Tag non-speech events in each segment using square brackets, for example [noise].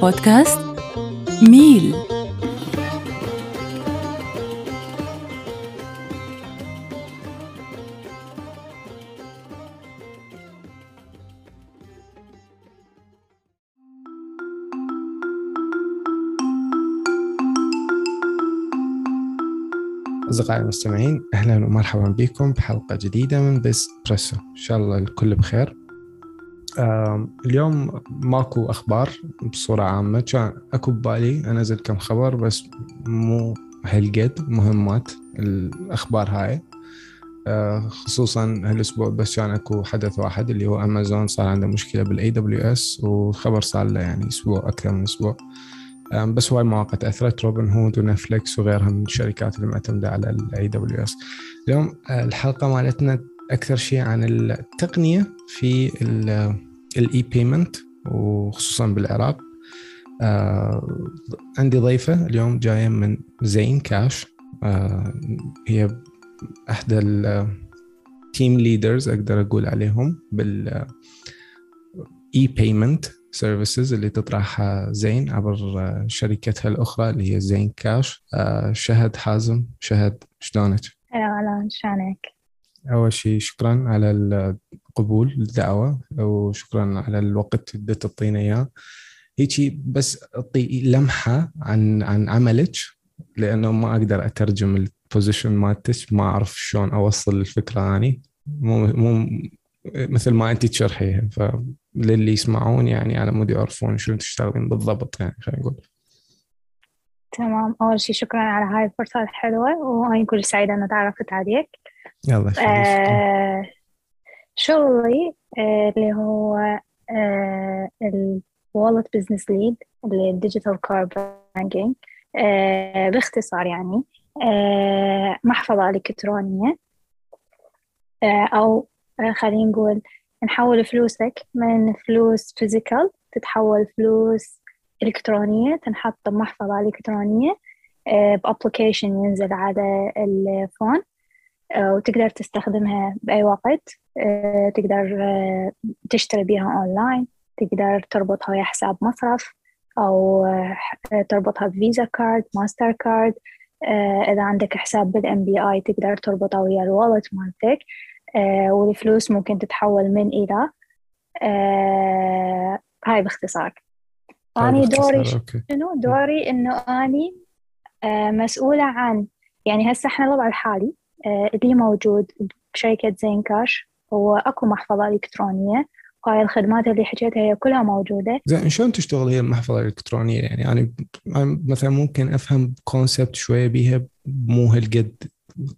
بودكاست ميل. أصدقائي المستمعين أهلا ومرحبا بكم بحلقة جديدة من بس بريسو إن شاء الله الكل بخير. اليوم ماكو أخبار بصورة عامة. كان أكو ببالي أنزل كم خبر بس مو هالقد مهمات الأخبار هاي. آه، خصوصا هالأسبوع بس كان أكو حدث واحد اللي هو أمازون صار عنده مشكلة بال AWS والخبر صار له يعني أسبوع أكثر من أسبوع. أم، بس هواي مواقع تأثرت. روبن هود ونتفليكس وغيرها من الشركات اللي معتمدة على ال AWS اليوم آه، الحلقة مالتنا أكثر شيء عن التقنية في ال e-payment وخصوصا بالعراق آه، عندي ضيفة اليوم جاية من زين كاش آه، هي احدى ال team leaders أقدر أقول عليهم بال e-payment services اللي تطرحها زين عبر شركتها الأخرى اللي هي زين كاش آه، شهد حازم شهد شلونك؟ هلا هلا شلونك؟ اول شيء شكرا على القبول الدعوه وشكرا على الوقت اللي تعطينا إياه. هيجي بس أعطي لمحة عن عن عملك لأنه ما أقدر أترجم ال position مالتك ما أعرف شلون أوصل الفكرة اني مو مو مثل ما أنت تشرحيها فللي يسمعون يعني على مود يعرفون شنو تشتغلين بالضبط يعني خلينا نقول. تمام. أول شي شكرا على هاي الفرصة الحلوة وأنا كلش سعيدة أن تعرفت عليك. يلا آه شغلي آه اللي هو آه ال wallet business lead اللي ال digital core banking آه باختصار يعني آه محفظة إلكترونية. آه أو آه خلينا نقول نحول فلوسك من فلوس physical تتحول فلوس إلكترونية تنحط بمحفظة إلكترونية. ب application ينزل على ال phone. آه، وتقدر تستخدمها بأي وقت. آه، تقدر آه، تشتري بيها أونلاين. تقدر تربطها ويا حساب مصرف أو آه، تربطها ب Visa Card MasterCard. آه، إذا عندك حساب بال MPI تقدر تربطها ويا ال wallet مالتك. آه، والفلوس ممكن تتحول من إلى آه، هاي باختصار. أنا دوري. شنو؟ دوري إنه أني آه، مسؤولة عن يعني هسه إحنا الوضع الحالي آه، اللي موجود بشركة زين كاش. هو أكو محفظة إلكترونية. وهاي الخدمات اللي حكيتها هي كلها موجودة. زين شلون تشتغل هي المحفظة الإلكترونية؟ يعني أنا مثلا ممكن أفهم كونسبت شوية بيها مو هالقد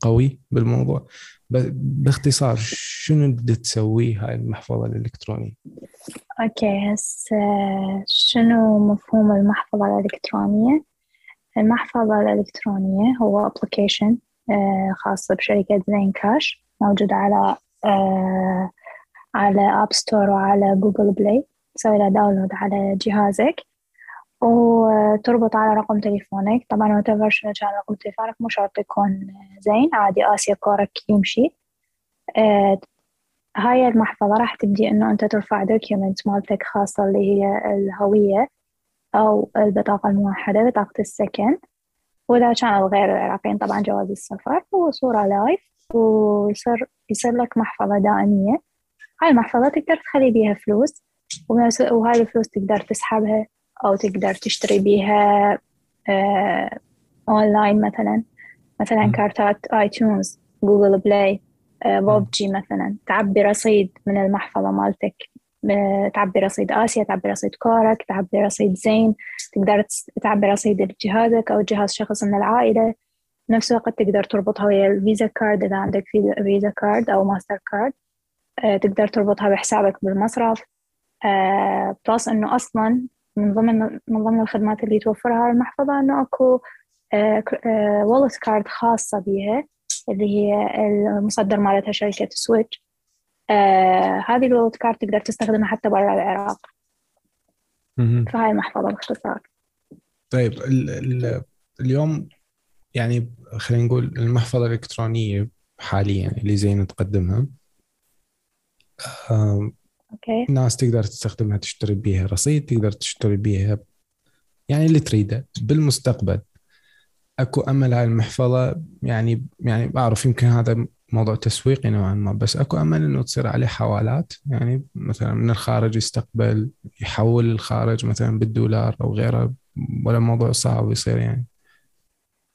قوي بالموضوع. باختصار شنو بدها تسوي هاي المحفظة الإلكترونية؟ okay هسه شنو مفهوم المحفظة الإلكترونية؟ المحفظة الإلكترونية هو application. آه، خاص بشركة زين كاش موجود على آه، على App Store وعلى Google Play تسوي له download على جهازك. وتربط على رقم تليفونك. طبعا whatever شنو كان رقم تليفونك مو شرط يكون زين عادي آسيا كورك يمشي. آه، هاي المحفظة راح تبدي إنه أنت ترفع document مالتك خاصة اللي هي الهوية أو البطاقة الموحدة بطاقة السكن. وإذا كان الغير العراقيين. طبعا جواز السفر وصورة live ويصير يصير لك محفظة دائمية. هاي المحفظة تقدر تخلي بيها فلوس وهاي الفلوس تقدر تسحبها أو تقدر تشتري بيها آه أونلاين مثلا. مثلا. كارتات iTunes Google Play آه بوبجي مثلا. تعبي رصيد من المحفظة مالتك. آه، تعبي رصيد آسيا تعبي رصيد كورك تعبي رصيد زين تقدر تعبي رصيد جهازك أو جهاز شخص من العائلة. بنفس الوقت تقدر تربطها ويا ال Visa Card إذا عندك Visa- Card أو ماستر كارد آه، تقدر تربطها بحسابك بالمصرف. آه، plus إنه أصلا من ضمن من ضمن الخدمات اللي توفرها المحفظة إنه أكو wallet card خاصة بيها اللي هي المصدر مالتها شركة Switch آه هذه ال wallet card تقدر تستخدمها حتى برا العراق. فهاي المحفظة باختصار. طيب ال ال اليوم يعني خلينا نقول المحفظة الإلكترونية حاليا اللي زين تقدمها آم، okay. الناس تقدر تستخدمها تشتري بيها رصيد تقدر تشتري بيها يعني اللي تريده. بالمستقبل أكو أمل على المحفظة يعني يعني بعرف يمكن هذا موضوع تسويقي نوعا ما بس أكو أمل إنه تصير عليه حوالات. يعني مثلا من الخارج يستقبل يحول الخارج مثلا بالدولار أو غيره ولا موضوع صعب يصير يعني؟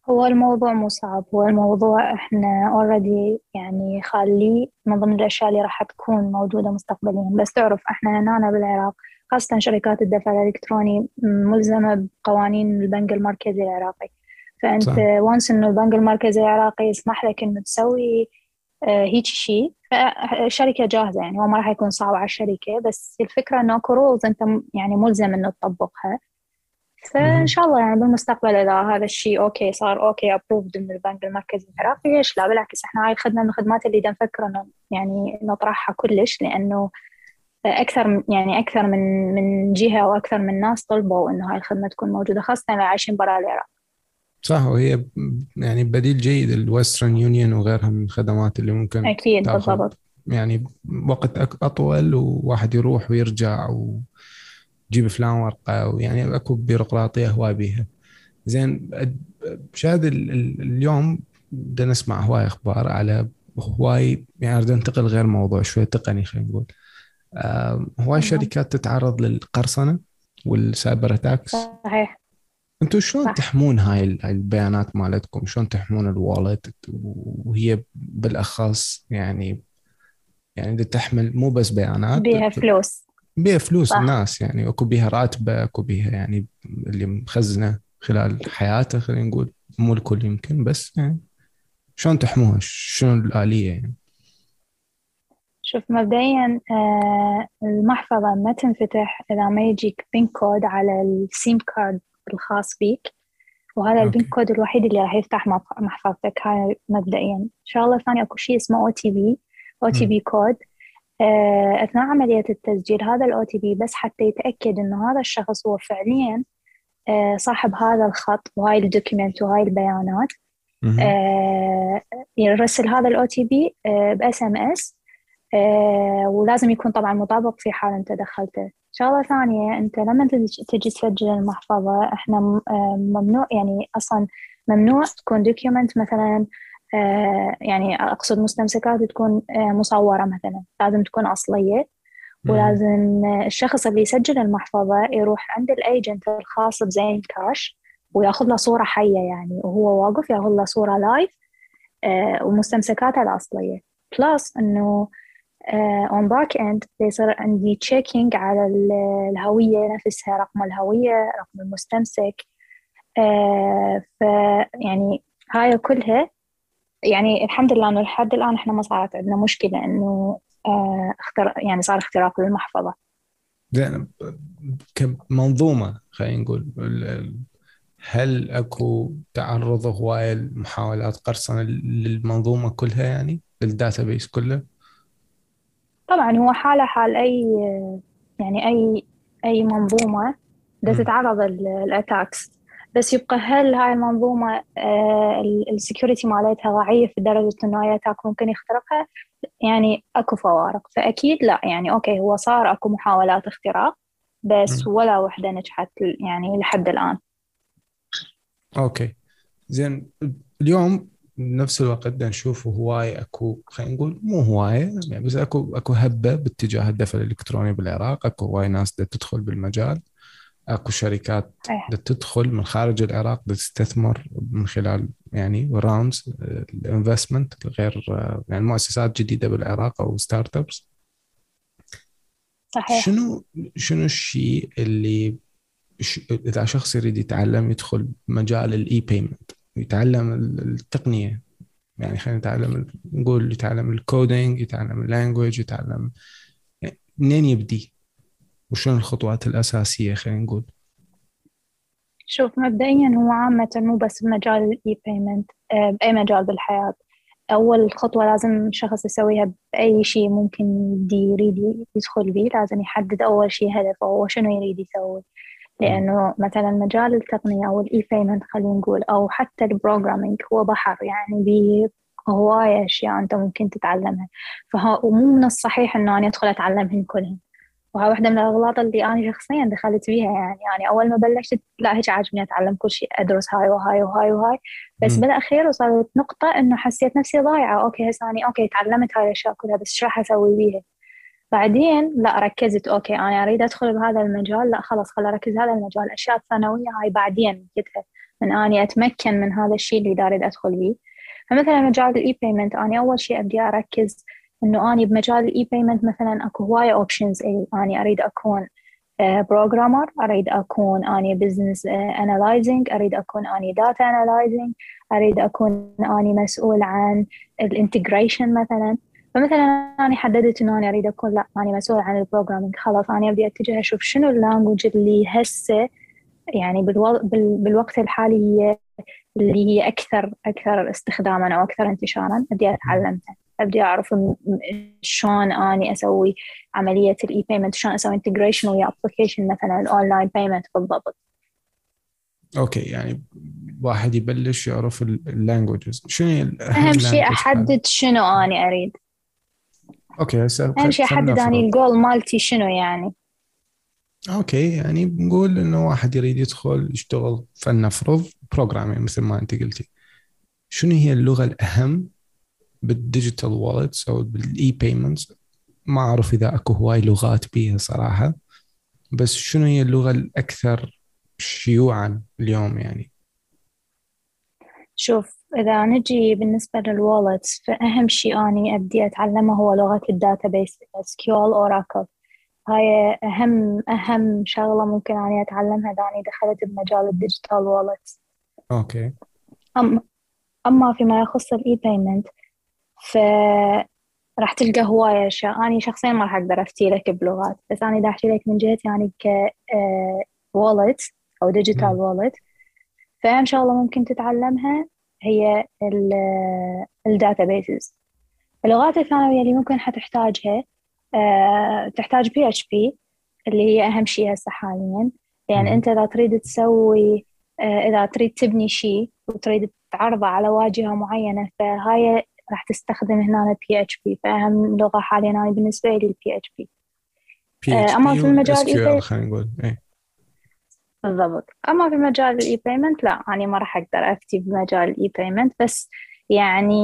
هو الموضوع مو صعب. هو الموضوع إحنا already يعني خالي من ضمن الأشياء اللي راح تكون موجودة مستقبليا. بس تعرف إحنا هنا بالعراق خاصة شركات الدفع الإلكتروني ملزمة بقوانين البنك المركزي العراقي. فأنت once إنه البنك المركزي العراقي يسمح لك إنه تسوي آه، هيك شيء فالشركة جاهزة يعني هو ما راح يكون صعب على الشركة بس الفكرة إنه اكو rules أنت يعني ملزم إنه تطبقها. فإن شاء الله يعني بالمستقبل إذا هذا الشيء okay صار okay approved من البنك المركزي العراقي ليش لا بالعكس إحنا هاي الخدمة من الخدمات اللي نفكر إنه يعني نطرحها كلش لأنه أكثر يعني أكثر من من جهة وأكثر من ناس طلبوا إنه هاي الخدمة تكون موجودة خاصة اللي عايشين برا العراق. صح وهي يعني بديل جيد ال Western Union وغيرها من الخدمات اللي ممكن أكيد بالضبط. يعني وقت أطول وواحد يروح ويرجع ويجيب فلان ورقة ويعني أكو بيروقراطية هواي بيها. زين شاهد اليوم بدنا نسمع هواي أخبار على هواي يعني أريد أنتقل غير موضوع شوي تقني خلينا نقول. هواي شركات تتعرض للقرصنة وال cyber attacks؟ صحيح. أنتم شلون. تحمون هاي البيانات مالتكم؟ شلون تحمون ال wallet؟ وهي بالأخص يعني يعني بدها تحمل مو بس بيانات بيها فلوس. بيها فلوس صح. الناس يعني. أكو بيها راتبه أكو بيها يعني اللي مخزنة خلال حياته خلينا نقول. مو الكل يمكن بس يعني شلون تحموها؟ شنو الآلية يعني؟ شوف مبدئيا آه، المحفظة ما تنفتح إذا ما يجيك PIN code على ال SIM card الخاص بيك. وهذا ال PIN code الوحيد اللي راح يفتح محفظتك هاي مبدئيا. الشغلة الثانية أكو شيء اسمه أو تي بي أو تي بي كود أثناء عملية التسجيل هذا ال OTP بس حتى يتأكد إنه هذا الشخص هو فعليا آه، صاحب هذا الخط وهاي ال document وهاي البيانات. آه، يرسل هذا ال OTP ب SMS آه، ولازم يكون طبعا مطابق في حال أنت دخلته شغلة ثانية أنت لما تجي تسجل المحفظة إحنا آه، ممنوع يعني أصلا ممنوع تكون document مثلا آه، يعني أقصد مستمسكات تكون مصورة مثلا. لازم تكون أصلية. ولازم الشخص اللي يسجل المحفظة يروح عند ال agent الخاص بزين كاش وياخذ له صورة حية يعني وهو واقف ياخذ له صورة live ومستمسكاته الأصلية. plus إنه on back end بيصير عندي checking على الهوية نفسها رقم الهوية رقم المستمسك uh, يعني هاي كلها يعني الحمد لله إنه لحد الآن إحنا ما صارت عندنا مشكلة إنه uh, اختر يعني صار اختراق للمحفظة زين كمنظومه خلينا نقول هل أكو تعرض هواية لمحاولات قرصنة للمنظومة كلها يعني لل database كله؟ طبعا هو حالة حال أي يعني أي أي منظومة بدها تتعرض ال attacks. بس يبقى هل هاي المنظومة آه، ال security مالتها ضعيف لدرجة إنه أي attack ممكن يخترقها؟ يعني أكو فوارق. فأكيد لا. يعني okay هو صار أكو محاولات اختراق بس ولا وحدة نجحت يعني لحد الآن. okay. زين اليوم بنفس الوقت بدنا نشوف هواي أكو خلينا نقول مو هوايه يعني بس أكو أكو هبة باتجاه الدفع الإلكتروني بالعراق أكو هواي ناس بدها تدخل بالمجال أكو شركات بدها تدخل من خارج العراق تستثمر من خلال يعني rounds ال investment غير يعني مؤسسات جديدة بالعراق أو startups صحيح. شنو شنو الشيء اللي إذا شخص يريد يتعلم يدخل مجال ال e-payment يتعلم التقنية. يعني خلينا نتعلم نقول يتعلم ال coding يتعلم ال language يتعلم يعني منين يبدي؟ وشنو الخطوات الأساسية خلينا نقول؟ شوف مبدئيا هو عامة مو بس بمجال ال e-payment آه، بأي مجال بالحياة. أول خطوة لازم الشخص يسويها بأي شيء ممكن يريد يدخل بيه لازم يحدد أول شيء هدفه هو شنو يريد يسوي. لأنه مثلا مجال التقنية أو ال e-payment خلينا نقول أو حتى ال programming هو بحر يعني بهواية أشياء أنت ممكن تتعلمها. فهو ومو من الصحيح إنه أنا أدخل أتعلمهن كلهن. وهاي واحدة من الأغلاط اللي أنا شخصيا دخلت فيها يعني يعني أول ما بلشت لا هيك عاجبني أتعلم كل شيء أدرس هاي وهاي وهاي وهاي. بس مم. بالأخير وصلت نقطة إنه حسيت نفسي ضايعة. okay هسه أنا okay تعلمت هاي الأشياء كلها بس شو راح أسوي بيها؟ بعدين لا ركزت okay أنا أريد أدخل بهذا المجال لا خلاص خل أركز هذا المجال. الأشياء الثانوية هاي بعدين بعد ما أني أتمكن من هذا الشيء اللي داريد أدخل بيه. فمثلا مجال ال e-payment أنا أول شيء أبدي أركز إنه أنا بمجال ال e-payment مثلا أكو هواية options أنا أريد أكون programmer أريد أكون أني business analyzing أريد أكون أني data analyzing أريد أكون أني مسؤول عن ال integration مثلا. فمثلا أنا حددت إنه أنا أريد أكون لا أنا مسؤول عن ال programming خلاص أنا أبدي أتجه أشوف شنو ال language اللي هسه يعني بالو... بال... بالوقت الحالي هي اللي هي أكثر أكثر استخداما أو أكثر انتشارا. أبدي أتعلمها. أبدي أعرف م- شلون أني أسوي عملية ال e-payment شلون أسوي integration ويا application مثلا ال online payment بالضبط. okay يعني واحد يبلش يعرف ال languages شنو أهم شيء أحدد شنو أني أريد. okay هسه أهم شيء أحدد أني نفرض. الجول مالتي شنو يعني؟ okay يعني بنقول إنه واحد يريد يدخل يشتغل فلنفرض programming مثل ما أنت قلتي. شنو هي اللغة الأهم بال digital wallets أو بال e-payments ما أعرف إذا أكو هواي لغات بيها صراحة بس شنو هي اللغة الأكثر شيوعا اليوم يعني؟ شوف إذا نجي بالنسبة لل wallets فأهم شيء أني أبدي أتعلمه هو لغة ال database SQL Oracle. هاي أهم أهم شغلة ممكن أني أتعلمها إذا أني دخلت بمجال ال digital wallets okay. أما أما فيما يخص ال e-payment ف راح تلقى هواية أشياء أنا شخصيا ما راح أقدر أفتي لك بلغات. بس أنا إذا أحكي لك من جهتي يعني ك wallet أو digital. wallet فأهم شغلة ممكن تتعلمها هي ال databases اللغات الثانوية اللي ممكن حتحتاجها آه، تحتاج PHP اللي هي أهم شيء هسه حاليا مم. أنت إذا تريد تسوي آه، إذا تريد تبني شيء وتريد تعرضه على واجهة معينة فهاي راح تستخدم هنا PHP فأهم لغة حاليا أنا بالنسبة لي ال PHP أما في المجال إيه؟ خلينا نقول إيه بالضبط. أما في مجال ال e-payment لا أنا ما راح أقدر أفتي بمجال ال e-payment بس يعني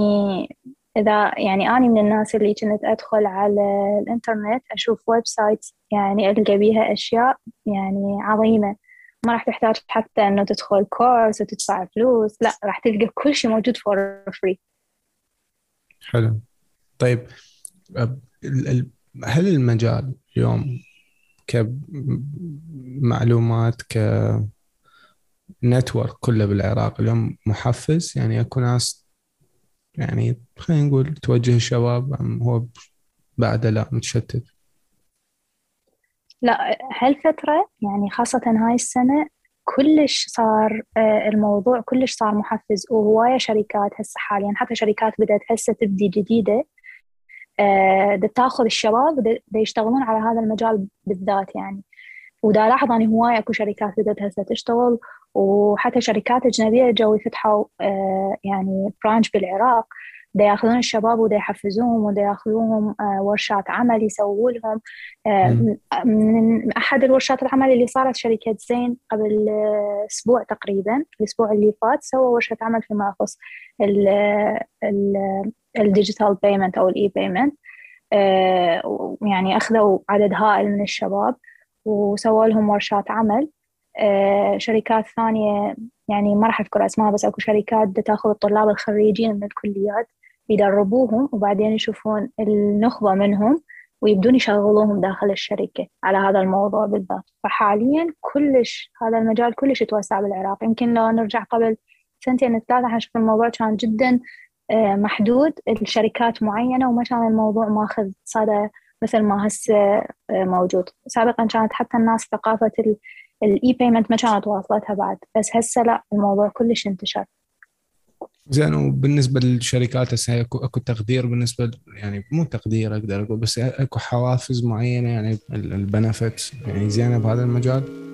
إذا يعني أنا من الناس اللي كنت أدخل على الإنترنت أشوف website يعني ألقى بيها أشياء يعني عظيمة. ما راح تحتاج حتى إنه تدخل كورس وتدفع فلوس لا راح تلقى كل شيء موجود for free حلو. طيب هل المجال اليوم كمعلومات ك نتورك كله بالعراق. اليوم محفز يعني أكو ناس يعني خلينا نقول توجه الشباب أم هو بعده لا متشتت. لا هالفترة يعني خاصة هاي السنة كلش صار آه، الموضوع كلش صار محفز وهواية شركات هسه حاليا حتى شركات بدأت هسه تبدي جديدة. دا تأخذ الشباب دا يشتغلون على هذا المجال بالذات يعني. ودا لاحظ أني هواية أكو شركات بدأت هسه تشتغل وحتى شركات أجنبية جو يفتحوا آه، يعني branch بالعراق. دا يأخذون الشباب ودا يحفزوهم ودا يأخذوهم آه، ورشات عمل يسووا لهم. آه،. من أحد الورشات العمل اللي صارت شركة زين قبل آه، أسبوع تقريبا الأسبوع اللي فات سووا ورشة عمل فيما يخص ال digital payment أو ال e-payment يعني أخذوا عدد هائل من الشباب وسووا لهم ورشات عمل. آه، شركات ثانية يعني ما راح أذكر أسماء بس أكو شركات تأخذ الطلاب الخريجين من الكليات يدربوهم وبعدين يشوفون النخبة منهم ويبدون يشغلوهم داخل الشركة على هذا الموضوع بالذات فحاليا كلش هذا المجال كلش يتوسع بالعراق. يمكن لو نرجع قبل سنتين ثلاثة حنشوف الموضوع كان جدا آه، محدود الشركات معينة وما كان الموضوع ماخذ صدى مثل ما هسه آه، موجود. سابقا كانت حتى الناس ثقافة ال e-payment ما كانت واصلتها بعد. بس هسه لا الموضوع كلش انتشر. زين وبالنسبة للشركات هسه اكو اكو تقدير بالنسبة يعني مو تقدير أقدر أقول بس اكو حوافز معينة يعني البنفيت يعني زينة بهذا المجال؟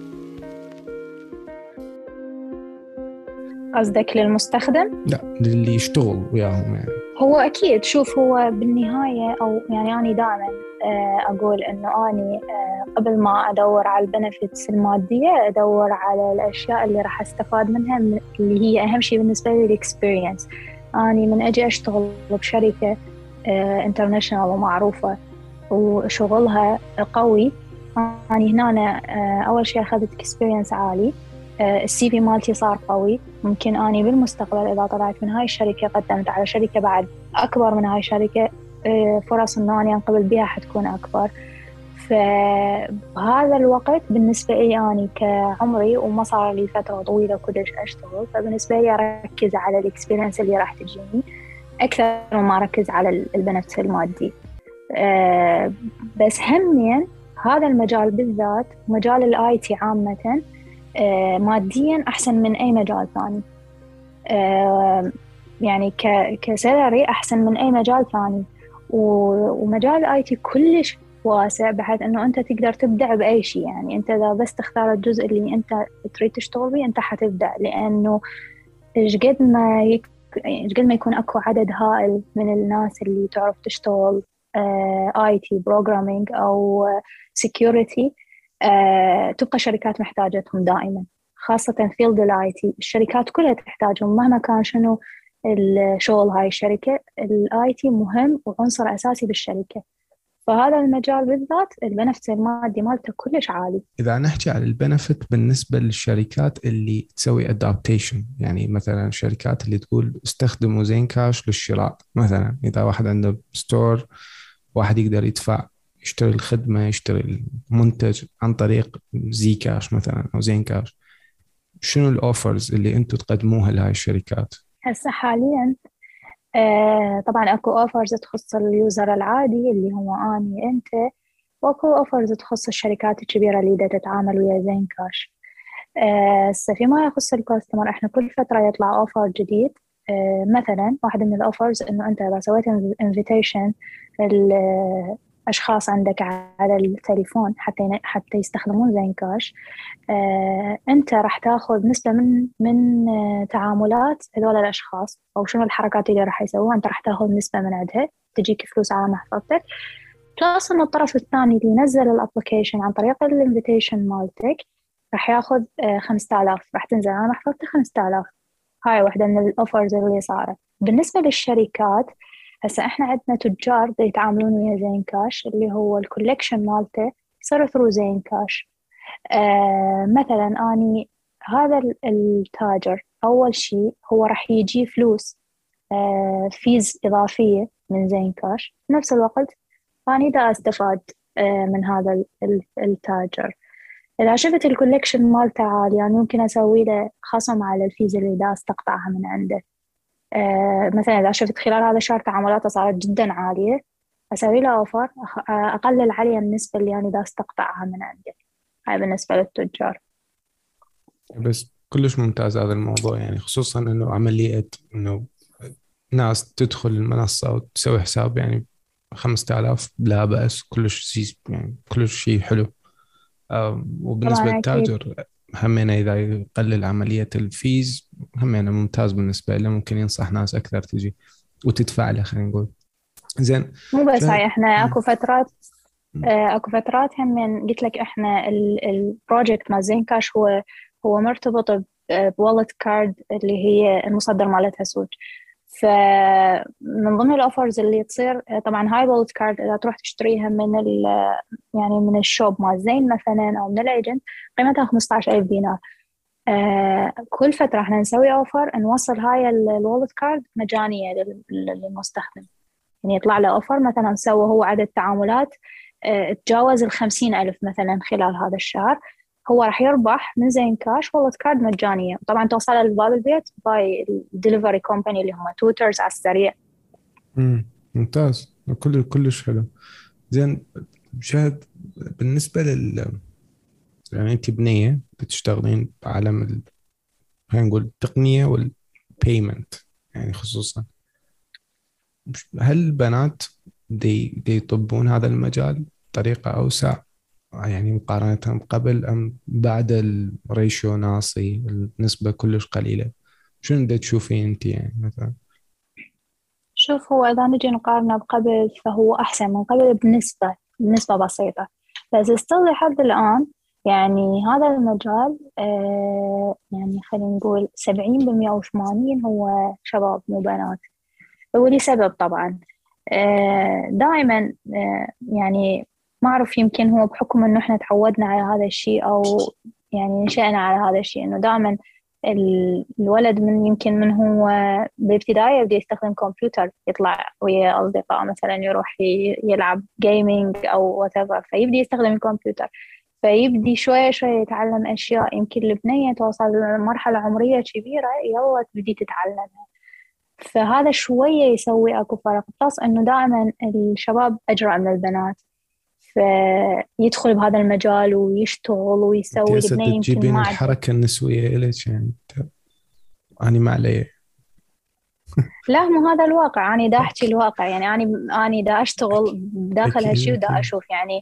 قصدك للمستخدم؟ لا للي يشتغل وياهم يعني. هو أكيد شوف هو بالنهاية أو يعني أنا دائما آه، أقول إنه أني آه، قبل ما أدور على ال benefits المادية أدور على الأشياء اللي راح أستفاد منها اللي هي أهم شيء بالنسبة لي ال experience أني من أجي أشتغل بشركة international ومعروفة وشغلها قوي. أني هنا أنا أول شيء أخذت experience عالي. ال CV مالتي صار قوي. ممكن أني بالمستقبل إذا طلعت من هاي الشركة قدمت على شركة بعد أكبر من هاي الشركة فرص إنه أني أنقبل بها حتكون أكبر. فبهذا الوقت بالنسبة لي أنا كعمري وما صار لي فترة طويلة كلش أشتغل فبالنسبة لي أركز على ال experience اللي راح تجيني أكثر مما أركز على ال benefits المادي. أه بس همين هذا المجال بالذات مجال ال IT عامة ماديا أحسن من أي مجال ثاني. أه يعني ك salary أحسن من أي مجال ثاني. ومجال ال IT كلش واسع بحيث إنه أنت تقدر تبدع بأي شيء. يعني أنت إذا بس تختار الجزء اللي أنت تريد تشتغل به أنت حتبدع. لأنه قد ما يك... قد ما يكون أكو عدد هائل من الناس اللي تعرف تشتغل IT programming أو security آه، تبقى شركات محتاجتهم دائما خاصة field ال IT. الشركات كلها تحتاجهم مهما كان شنو الشغل هاي الشركة ال IT مهم وعنصر أساسي بالشركة. فهذا المجال بالذات ال benefit المادي مالته كلش عالي. إذا نحكي على ال benefit بالنسبة للشركات اللي تسوي adaptation يعني مثلا الشركات اللي تقول استخدموا زين كاش للشراء مثلا إذا واحد عنده store واحد يقدر يدفع يشتري الخدمة يشتري المنتج عن طريق زين كاش مثلا أو زين كاش شنو ال offers اللي أنتم تقدموها لهاي الشركات؟ هسه حاليا آه طبعا أكو offers تخص ال user العادي اللي هو آني أنت وأكو offers تخص الشركات الكبيرة اللي تتعامل ويا زين كاش هسه آه فيما يخص ال customer إحنا كل فترة يطلع offer جديد. آه مثلا واحد من ال offers إنه أنت إذا سويت invitation أشخاص عندك على التليفون حتى حتى يستخدمون زين كاش. آه، أنت راح تاخذ نسبة من من آه، تعاملات هذول الأشخاص أو شنو الحركات اللي راح يسووها. أنت راح تاخذ نسبة من عندها تجيك فلوس على محفظتك. plus انه الطرف الثاني اللي ينزل ال application عن طريق ال invitation مالتك راح ياخذ 5000 آه، راح تنزل على محفظته 5000 هاي واحدة من ال offers اللي صارت. بالنسبة للشركات هسا إحنا عندنا تجار يتعاملون ويا زين كاش اللي هو ال collection مالته يصير through زين كاش. آه مثلا أني هذا التاجر أول شيء هو راح يجي فلوس آه fees إضافية من زين كاش. بنفس الوقت أني دا أستفاد آه من هذا التاجر. إذا شفت ال collection مالته عالي يعني ممكن أسوي له خصم على ال fees اللي دا أستقطعها من عنده. مثلا إذا شفت خلال هذا الشهر تعاملاته صارت جدا عالية أسوي له offer أقلل عليه النسبة اللي أنا دا استقطعها من عنده. هاي بالنسبة للتجار. بس كلش ممتاز هذا الموضوع يعني خصوصا إنه عملية إنه ناس تدخل المنصة وتسوي حساب يعني 5000 لا بأس كلش يعني كلش شيء حلو. وبالنسبة للتاجر همينة إذا يقلل عملية ال fees همينة ممتاز بالنسبة له ممكن ينصح ناس أكثر تجي وتدفع له خلينا نقول. زين. مو بس هاي إحنا أكو فترات آه، أكو فترات هم قلت لك إحنا ال project مال زين كاش هو هو مرتبط ب wallet card اللي هي المصدر مالتها سويج فمن ضمن ال offers اللي تصير طبعا هاي wallet card إذا تروح تشتريها من يعني من ال shop مال زين مثلا أو من ال agent قيمتها 15000 دينار. آه كل فترة إحنا نسوي offer نوصل هاي ال wallet card مجانية للمستخدم. يعني يطلع له offer مثلا سوى هو عدد تعاملات آه تجاوز الخمسين ألف مثلا خلال هذا الشهر. هو راح يربح من زين كاش. wallet card مجانية. طبعا توصل لباب البيت by الدليفري كومباني اللي هم توترز على السريع. امم ممتاز. كل كلش حلو. زين شاهد بالنسبة لل يعني أنت بنية بتشتغلين بعالم ال... خلينا نقول التقنية والبيمنت يعني خصوصا. هل البنات دي دي يطبون هذا المجال بطريقة أوسع؟ يعني مقارنة قبل أم بعد ال ratio ناصي النسبة كلش قليلة. شنو بدك تشوفين أنت يعني مثلا؟ شوف هو إذا نجي نقارنه بقبل فهو أحسن من قبل بنسبة بنسبة بسيطة. بس still لحد الآن يعني هذا المجال آه يعني خلينا نقول سبعين بالمئة أو ثمانين هو شباب مو بنات. ولسبب طبعا. آه دائما آه يعني ما أعرف يمكن هو بحكم إنه إحنا تعودنا على هذا الشيء أو يعني نشأنا على هذا الشيء إنه دائما الولد من يمكن من هو بالابتدائي يبدأ يستخدم كمبيوتر يطلع ويا أصدقاء مثلا يروح يلعب gaming أو whatever فيبدأ يستخدم الكمبيوتر. فيبدي شوية شوية يتعلم أشياء يمكن البنية توصل لمرحلة عمرية كبيرة يلا تبدي تتعلمها فهذا شوية يسوي أكو فرق. plus إنه دائما الشباب أجرأ من البنات. فيدخل بهذا المجال ويشتغل ويسوي البنية يمكن تجيبين الحركة النسوية إليك يعني أنا ما علي. [laughs] لا مو هذا الواقع. أنا دا أحكي الواقع. يعني أنا أنا دا أشتغل داخل هالشيء ودا أشوف. يعني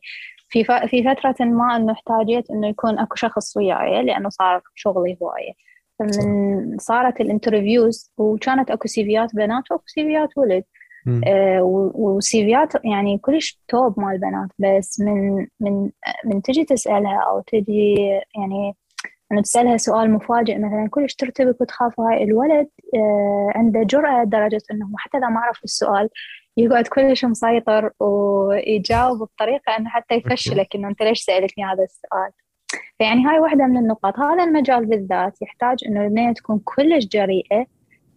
في في فترة ما إنه احتاجيت إنه يكون أكو شخص وياي لأنه صار شغلي هواية. فمن صارت الانترفيوز وكانت أكو سيفيات بنات وأكو سيفيات ولد. آه وسيفيات يعني كلش توب مال بنات بس من من من تجي تسألها أو تجي يعني أنه تسألها سؤال مفاجئ مثلا كلش ترتبك وتخاف هاي الولد آه عنده جرأة لدرجة أنه حتى إذا ما عرف السؤال يقعد كلش مسيطر ويجاوب بطريقة أنه حتى يفشلك أنه أنت ليش سألتني هذا السؤال. فيعني هاي واحدة من النقاط. هذا المجال بالذات يحتاج أنه البنية تكون كلش جريئة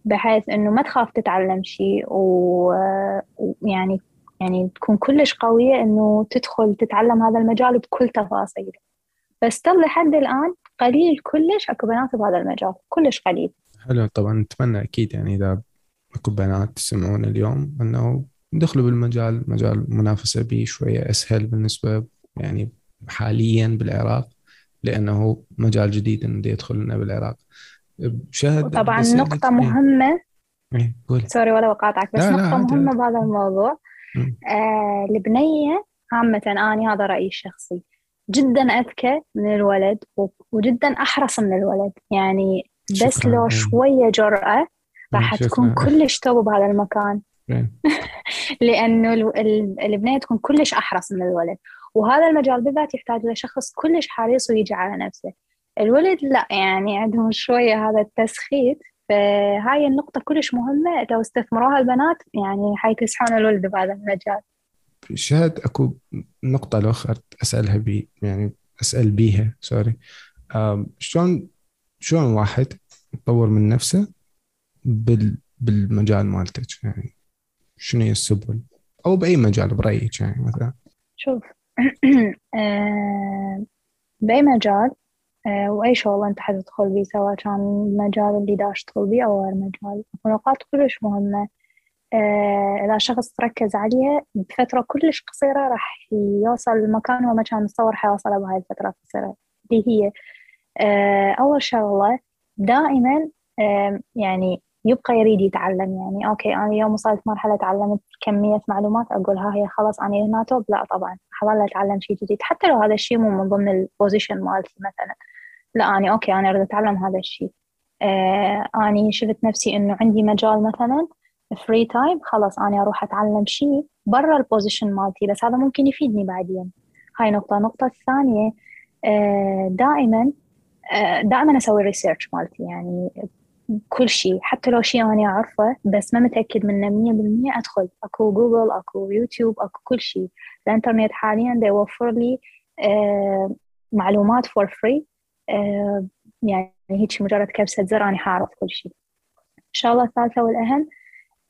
بحيث أنه ما تخاف تتعلم شيء ويعني يعني تكون كلش قوية أنه تدخل تتعلم هذا المجال بكل تفاصيله. بس تظل لحد الآن قليل كلش أكو بنات بهذا المجال كلش قليل. حلو طبعا نتمنى أكيد يعني إذا أكو بنات تسمعون اليوم إنه دخلوا بالمجال مجال منافسة به شوية أسهل بالنسبة يعني حاليا بالعراق لأنه مجال جديد إنه يدخل لنا بالعراق. شهد طبعا نقطة إيه. مهمة. إيه سوري ولا بقاطعك بس لا نقطة لا مهمة بهذا الموضوع. آه البنية عامة أنا هذا رأيي الشخصي. جدا أذكى من الولد وجدا أحرص من الولد. يعني بس لو شوية جرأة راح تكون كلش توب بهذا المكان. [laughs] لأنه البنية تكون كلش أحرص من الولد. وهذا المجال بالذات يحتاج لشخص كلش حريص ويجي على نفسه. الولد لا يعني عندهم شوية هذا التسخيط فهاي النقطة كلش مهمة لو استثمروها البنات يعني حيكسحون الولد بهذا المجال. شهد أكو نقطة الأخرى أسألها بي يعني أسأل بيها sorry. شلون شلون واحد يطور من نفسه بال بالمجال مالتك يعني شنو هي السبل أو بأي مجال برأيك يعني مثلا؟ شوف [clears throat] آه، بأي مجال آه، وأي شغل أنت حتدخل بيه سواء كان المجال اللي دا أشتغل بيه أو غير مجال. نقاط كلش مهمة. آه، إذا شخص ركز عليها بفترة كلش قصيرة راح يوصل لمكان هو ما كان متصور حيوصله بهاي الفترة القصيرة. اللي هي. أول شغلة دائما يعني يبقى يريد يتعلم. يعني okay أنا اليوم وصلت مرحلة تعلمت كمية معلومات أقول ها هي خلاص أنا هنا top. لا طبعا حظل أتعلم شيء جديد. حتى لو هذا الشيء مو من ضمن ال position مالتي مثلا. لا أني okay أنا أريد أتعلم هذا الشيء. آه أني شفت نفسي إنه عندي مجال مثلا free time خلاص أنا أروح أتعلم شيء برا ال position مالتي بس هذا ممكن يفيدني بعدين. هاي نقطة. النقطة الثانية آه دائما آه، دائما أسوي research مالتي يعني كل شيء. حتى لو شيء أنا أعرفه بس ما متأكد منه مية بالمية أدخل. أكو جوجل أكو يوتيوب أكو كل شيء. الإنترنت حاليا دا يوفر لي آه معلومات for free يعني هيك مجرد كبسة زر أنا حاعرف كل شيء الشغلة الثالثة والأهم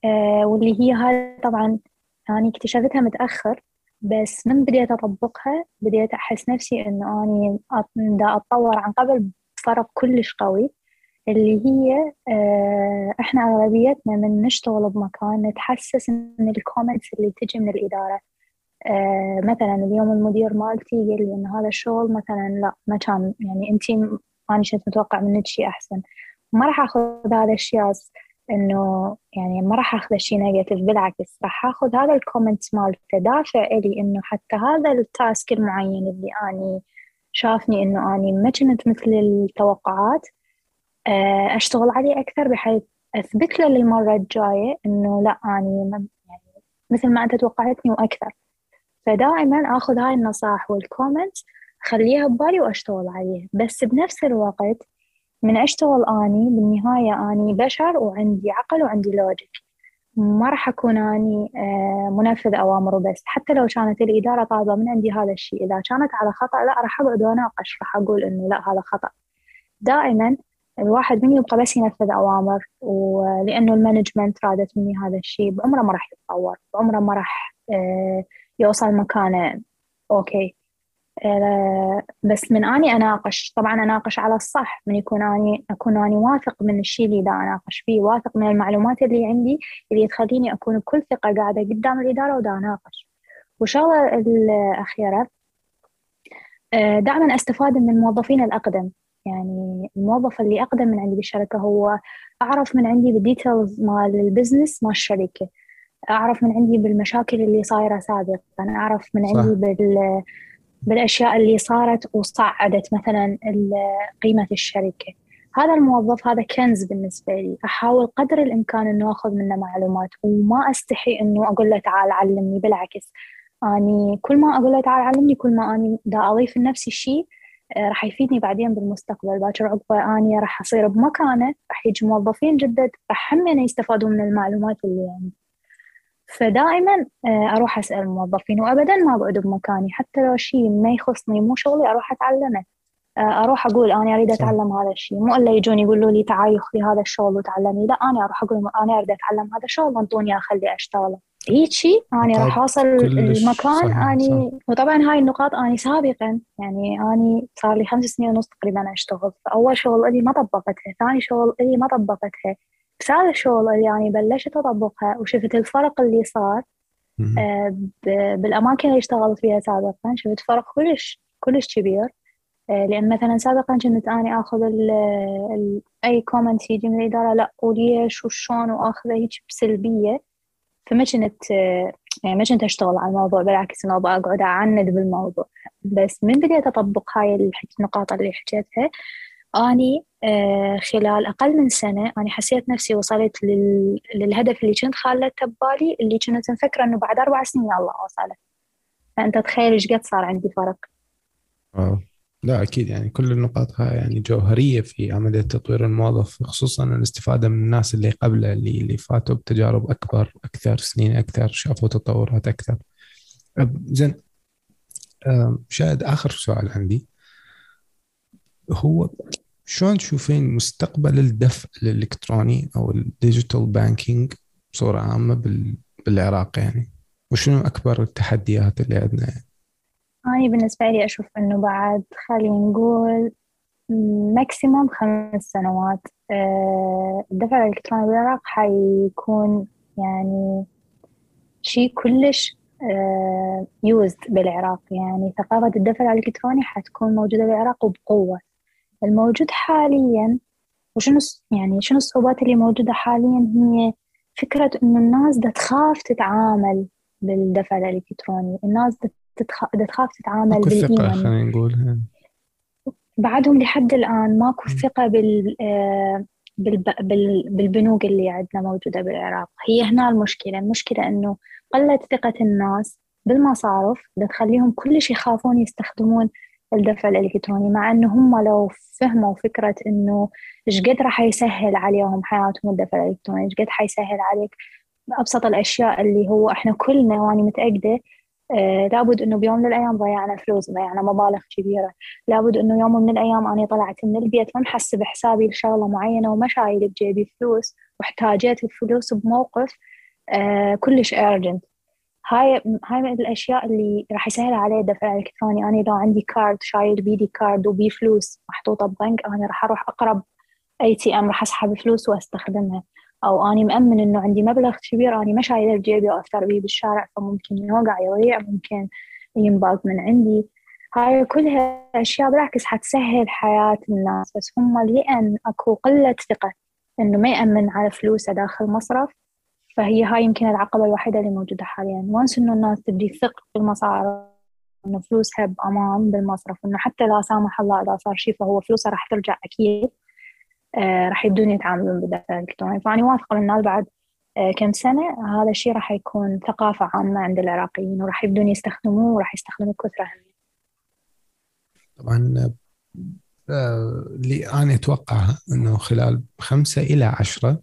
آه واللي هي هاي طبعا أنا اكتشفتها متأخر بس من بديت أطبقها بديت أحس نفسي إنه أني دا أتطور عن قبل فرق كلش قوي اللي هي آه، إحنا أغلبيتنا من نشتغل بمكان نتحسس من ال comments اللي تجي من الإدارة. آه، مثلا اليوم المدير مالتي قال لي إن هذا الشغل مثلا لا ما كان يعني أنت أنا كنت متوقع منك شيء أحسن. ما راح آخذ هذا الشيء إنه يعني ما راح آخذ شيء negative بالعكس راح آخذ هذا ال comment مالته دافع إلي إنه حتى هذا ال task المعين اللي أني شافني إنه أني ما كنت مثل التوقعات آه، أشتغل عليه أكثر بحيث أثبت له للمرة الجاية إنه لا أني يعني مثل ما أنت توقعتني وأكثر. فدائما آخذ هاي النصائح وال comment أخليها ببالي وأشتغل عليها بس بنفس الوقت من أشتغل أني بالنهاية أني بشر وعندي عقل وعندي logic ما راح أكون أني آه، منفذ أوامر وبس حتى لو كانت الإدارة طالبة من عندي هذا الشيء إذا كانت على خطأ لا راح أقعد وأناقش. راح أقول إنه لا هذا خطأ. دائما الواحد من يبقى بس ينفذ أوامر ولأنه ال management رادت مني هذا الشيء. بعمره ما راح يتطور. بعمره ما راح آه، يوصل مكانه. okay. آه، بس من أني أناقش طبعا أناقش على الصح من يكون أني أكون أني واثق من الشيء اللي دا أناقش فيه واثق من المعلومات اللي عندي اللي تخليني أكون بكل ثقة قاعدة قدام الإدارة ودا أناقش. وشغله الأخيرة آه، دائما أستفاد من الموظفين الأقدم. يعني الموظف اللي أقدم من عندي بالشركة هو أعرف من عندي بال details مال ال business مال الشركة. أعرف من عندي بالمشاكل اللي صايرة سابقا. أعرف من عندي صح. بال بالأشياء اللي صارت وصعدت مثلا قيمة الشركة. هذا الموظف هذا كنز بالنسبة لي. أحاول قدر الإمكان أنه أخذ منه معلومات وما أستحي أنه أقول له تعال علمني. بالعكس أني كل ما أقول له تعال علمني كل ما أني دا أضيف لنفسي الشيء آه، راح يفيدني بعدين بالمستقبل. باكر عقبة أني راح أصير بمكانه راح يجي موظفين جدد راح هم يستفادون من المعلومات اللي عندي. فدائما آه، أروح أسأل الموظفين وابدا ما اقعد بمكاني حتى لو شيء ما يخصني مو شغلي أروح أتعلمه. آه، أروح أقول أنا أريد أتعلم هذا الشيء. مو إلا يجون يقولوا لي تعالي خذي هذا الشغل وتعلمي لا أنا أروح أقول أنا أريد أتعلم هذا الشغل انطوني أخلي أشتغله. هيك شيء أنا راح أوصل المكان أني وطبعا هاي النقاط أني سابقا يعني أني صار لي خمس سنين ونص تقريبا أشتغل. فأول شغل لي ما طبقتها ثاني شغل لي ما طبقتها. هذا الشغل اللي يعني بلشت أطبقها وشفت الفرق اللي صار آه، بالأماكن اللي اشتغلت فيها سابقا شفت فرق كلش كلش كبير. آه، لأن مثلا سابقا كنت أنا آخذ ال ال أي كومنت يجي من الإدارة لا وليش؟ وشون وآخذه هيك بسلبية. فما كنت يعني ما كنت أشتغل على الموضوع بالعكس إنه أقعد أعند بالموضوع. بس من بديت أطبق هاي النقاط اللي حكيتها أني آه، خلال أقل من سنة أنا حسيت نفسي وصلت لل... للهدف اللي كنت خالته ببالي اللي كنت مفكرة إنه بعد أربع سنين الله أوصله. فأنت تخيل إيش قد صار عندي فرق. لا أكيد يعني كل النقاط هاي يعني جوهرية في عملية تطوير الموظف خصوصا الاستفادة من الناس اللي قبله اللي اللي فاتوا بتجارب أكبر أكثر سنين أكثر شافوا تطورات أكثر. زين. شهد آخر سؤال عندي. هو شلون تشوفين مستقبل الدفع الإلكتروني أو ال digital banking بصورة عامة بالعراق يعني؟ وشنو أكبر التحديات اللي عندنا يعني؟ بالنسبة لي أشوف إنه بعد خلينا نقول maximum خمس سنوات آه، الدفع الإلكتروني بالعراق حيكون يعني شيء كلش يوزد آه، بالعراق يعني. ثقافة الدفع الإلكتروني حتكون موجودة بالعراق وبقوة. الموجود حاليا وشنو يعني شنو الصعوبات اللي موجودة حاليا؟ هي فكرة إنه الناس دا تخاف تتعامل بالدفع الإلكتروني الناس دا تخاف تتعامل بالإيمان. خلينا نقول. بعدهم لحد الآن ماكو ثقة بال آه، بالبنوك اللي عندنا موجودة بالعراق. هي هنا المشكلة المشكلة إنه قلت ثقة الناس بالمصارف تخليهم كلش يخافون يستخدمون الدفع الإلكتروني مع إنه هم لو فهموا فكرة إنه إيش قد راح يسهل عليهم حياتهم الدفع الإلكتروني إيش قد حيسهل عليك أبسط الأشياء اللي هو إحنا كلنا وأنا متأكدة آه لابد إنه بيوم من الأيام ضيعنا فلوس ضيعنا مبالغ كبيرة لابد إنه يوم من الأيام أنا طلعت من البيت ما محسب حسابي لشغلة معينة وما شايل بجيبي فلوس واحتاجيت الفلوس بموقف آه كلش urgent هاي هاي من الأشياء اللي راح يسهل علي الدفع الالكتروني أنا لو عندي card شايل بيدي card وبي فلوس محطوطة ببنك أنا راح أروح أقرب ATM راح أسحب فلوس وأستخدمها. أو اني مأمن إنه عندي مبلغ كبير اني ما شايلة بجيبي وأفتر بيه بالشارع فممكن يوقع يضيع ممكن ينباق من عندي. هاي كلها اشياء بالعكس حتسهل حياة الناس بس هم لأن أكو قلة ثقة إنه ما يأمن على فلوسه داخل مصرف. فهي هاي يمكن العقبة الوحيدة اللي موجودة حاليا. وانس إنه الناس تبدي تثق بالمصارف إنه فلوسها بامان بالمصرف إنه حتى لا سامح الله إذا صار شيء فهو فلوسها راح ترجع أكيد آه راح يبدون يتعاملون بالدفع الالكتروني فاني واثقة من الناس بعد آه، كم سنة هذا الشيء راح يكون ثقافة عامة عند العراقيين وراح يبدون يستخدموه وراح يستخدموا كثرة هم طبعا آه، اللي أنا أتوقعها أنه خلال خمسة إلى عشرة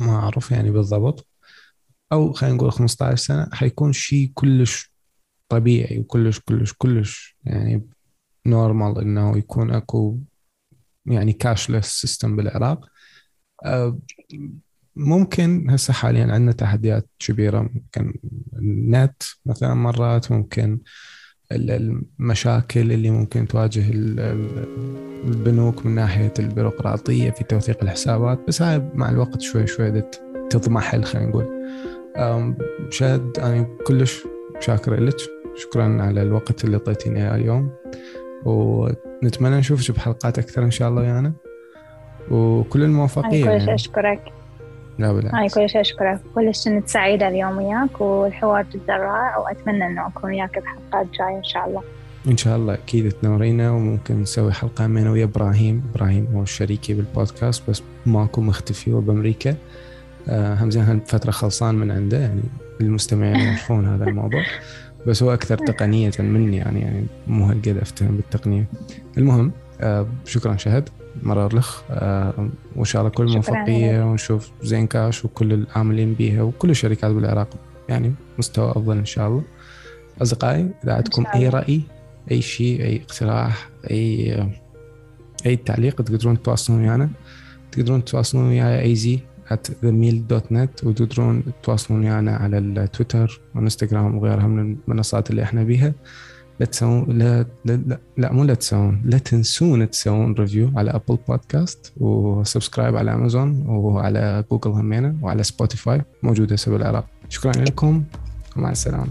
ما أعرف يعني بالضبط. أو خلينا نقول 15 سنة حيكون شيء كلش طبيعي وكلش كلش كلش يعني normal إنه يكون أكو يعني cashless system بالعراق. آه، ممكن هسه حاليا عندنا تحديات كبيرة ممكن النت مثلا مرات ممكن المشاكل اللي ممكن تواجه البنوك من ناحية البيروقراطية في توثيق الحسابات بس هاي مع الوقت شوي شوي تضمحل خلينا نقول. شاد أنا كلش شاكر لك. شكرا على الوقت اللي اعطيتيني اياه اليوم. ونتمنى نشوفك بحلقات أكثر إن شاء الله ويانا. وكل الموفقيه أنا كلش يعني. أشكرك. لا بالعكس. أنا كلش أشكرك. كلش كنت سعيدة اليوم وياك والحوار جدا رائع وأتمنى إنه أكون وياك بحلقات جاية إن شاء الله. إن شاء الله أكيد تنورينا. وممكن نسوي حلقة من ويا إبراهيم. إبراهيم هو شريكي بالبودكاست بس ماكو مختفي هو بأمريكا. آه همزين هالفترة خلصان من عنده؟ يعني المستمعين [laughs] يعرفون هذا الموضوع. بس هو أكثر تقنية مني يعني يعني مو هالقد أفتهم بالتقنية. المهم آه شكرا شهد مرار لخ. آه وإن شاء الله كل موفقية ونشوف زين كاش وكل العاملين بيها وكل الشركات بالعراق. يعني مستوى أفضل إن شاء الله. أصدقائي إذا عندكم أي رأي أي شيء أي اقتراح أي أي تعليق تقدرون تتواصلون ويانا. تقدرون تتواصلون وياي easy at themeal.net وتقدرون تتواصلون ويانا على التويتر والانستغرام وغيرها من المنصات اللي إحنا بيها. لا تسوون لا لا, لا, لا مو لا تسوون لا تنسون تسوون review على Apple Podcast و subscribe على امازون وعلى جوجل همينة وعلى Spotify موجودة سبب العراق شكرا لكم ومع السلامة.